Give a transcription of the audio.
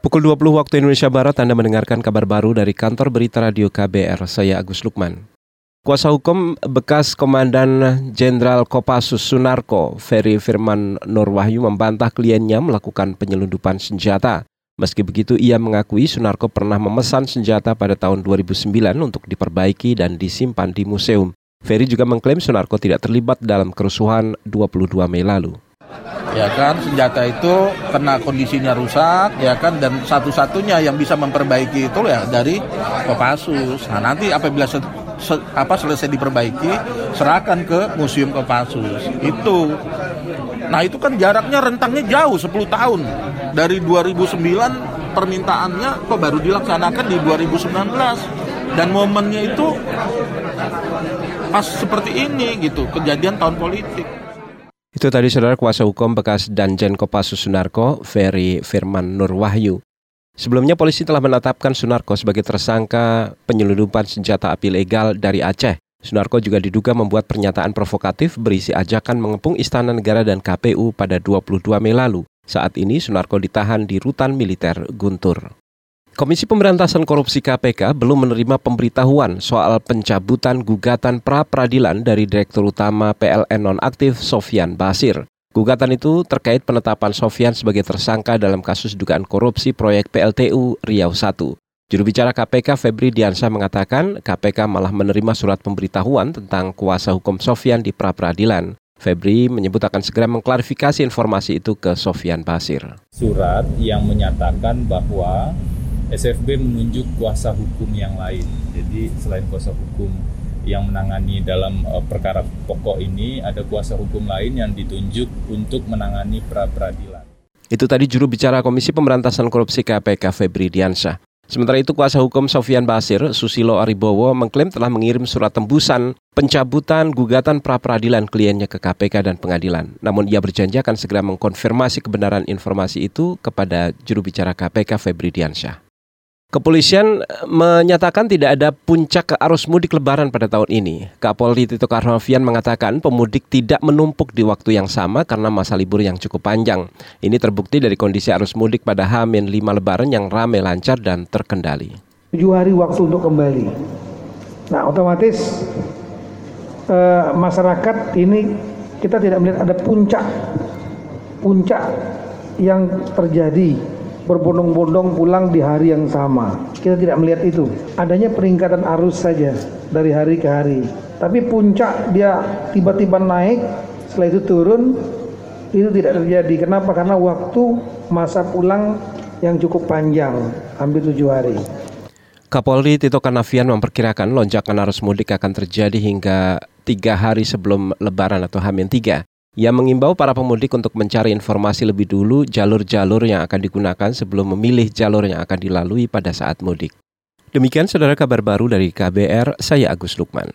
Pukul 20 waktu Indonesia Barat Anda mendengarkan kabar baru dari kantor berita radio KBR. Saya Agus Lukman. Kuasa hukum bekas Komandan Jenderal Kopassus Sunarko, Ferry Firman Nurwahyu membantah kliennya melakukan penyelundupan senjata. Meski begitu, ia mengakui Sunarko pernah memesan senjata pada tahun 2009 untuk diperbaiki dan disimpan di museum. Ferry juga mengklaim Sunarko tidak terlibat dalam kerusuhan 22 Mei lalu ya kan senjata itu kena kondisinya rusak ya kan dan satu-satunya yang bisa memperbaiki itu ya dari Kopassus. Nah nanti apabila se, se, apa selesai diperbaiki serahkan ke Museum Kopassus itu. Nah itu kan jaraknya rentangnya jauh 10 tahun dari 2009 permintaannya kok baru dilaksanakan di 2019 dan momennya itu pas seperti ini gitu kejadian tahun politik. Itu tadi saudara kuasa hukum bekas Danjen Kopassus Sunarko, Ferry Firman Nurwahyu. Sebelumnya polisi telah menetapkan Sunarko sebagai tersangka penyelundupan senjata api legal dari Aceh. Sunarko juga diduga membuat pernyataan provokatif berisi ajakan mengepung Istana Negara dan KPU pada 22 Mei lalu. Saat ini Sunarko ditahan di rutan militer Guntur. Komisi Pemberantasan Korupsi KPK belum menerima pemberitahuan soal pencabutan gugatan pra-peradilan dari Direktur Utama PLN Nonaktif Sofian Basir. Gugatan itu terkait penetapan Sofian sebagai tersangka dalam kasus dugaan korupsi proyek PLTU Riau I. Juru bicara KPK Febri Diansyah mengatakan KPK malah menerima surat pemberitahuan tentang kuasa hukum Sofian di pra-peradilan. Febri menyebut akan segera mengklarifikasi informasi itu ke Sofian Basir. Surat yang menyatakan bahwa SFB menunjuk kuasa hukum yang lain. Jadi selain kuasa hukum yang menangani dalam uh, perkara pokok ini, ada kuasa hukum lain yang ditunjuk untuk menangani pra peradilan. Itu tadi juru bicara Komisi Pemberantasan Korupsi KPK Febri Diansyah. Sementara itu kuasa hukum Sofian Basir, Susilo Aribowo, mengklaim telah mengirim surat tembusan pencabutan gugatan pra-peradilan kliennya ke KPK dan pengadilan. Namun ia berjanji akan segera mengkonfirmasi kebenaran informasi itu kepada juru bicara KPK Febri Diansyah. Kepolisian eh, menyatakan tidak ada puncak arus mudik lebaran pada tahun ini. Kapolri Tito Karnavian mengatakan pemudik tidak menumpuk di waktu yang sama karena masa libur yang cukup panjang. Ini terbukti dari kondisi arus mudik pada H-5 lebaran yang ramai lancar dan terkendali. Tujuh hari waktu untuk kembali. Nah otomatis eh, masyarakat ini kita tidak melihat ada puncak puncak yang terjadi berbondong-bondong pulang di hari yang sama. Kita tidak melihat itu. Adanya peningkatan arus saja dari hari ke hari. Tapi puncak dia tiba-tiba naik, setelah itu turun, itu tidak terjadi. Kenapa? Karena waktu masa pulang yang cukup panjang, hampir tujuh hari. Kapolri Tito Karnavian memperkirakan lonjakan arus mudik akan terjadi hingga tiga hari sebelum Lebaran atau Hamin 3. Ia mengimbau para pemudik untuk mencari informasi lebih dulu jalur-jalur yang akan digunakan sebelum memilih jalur yang akan dilalui pada saat mudik. Demikian saudara kabar baru dari KBR, saya Agus Lukman.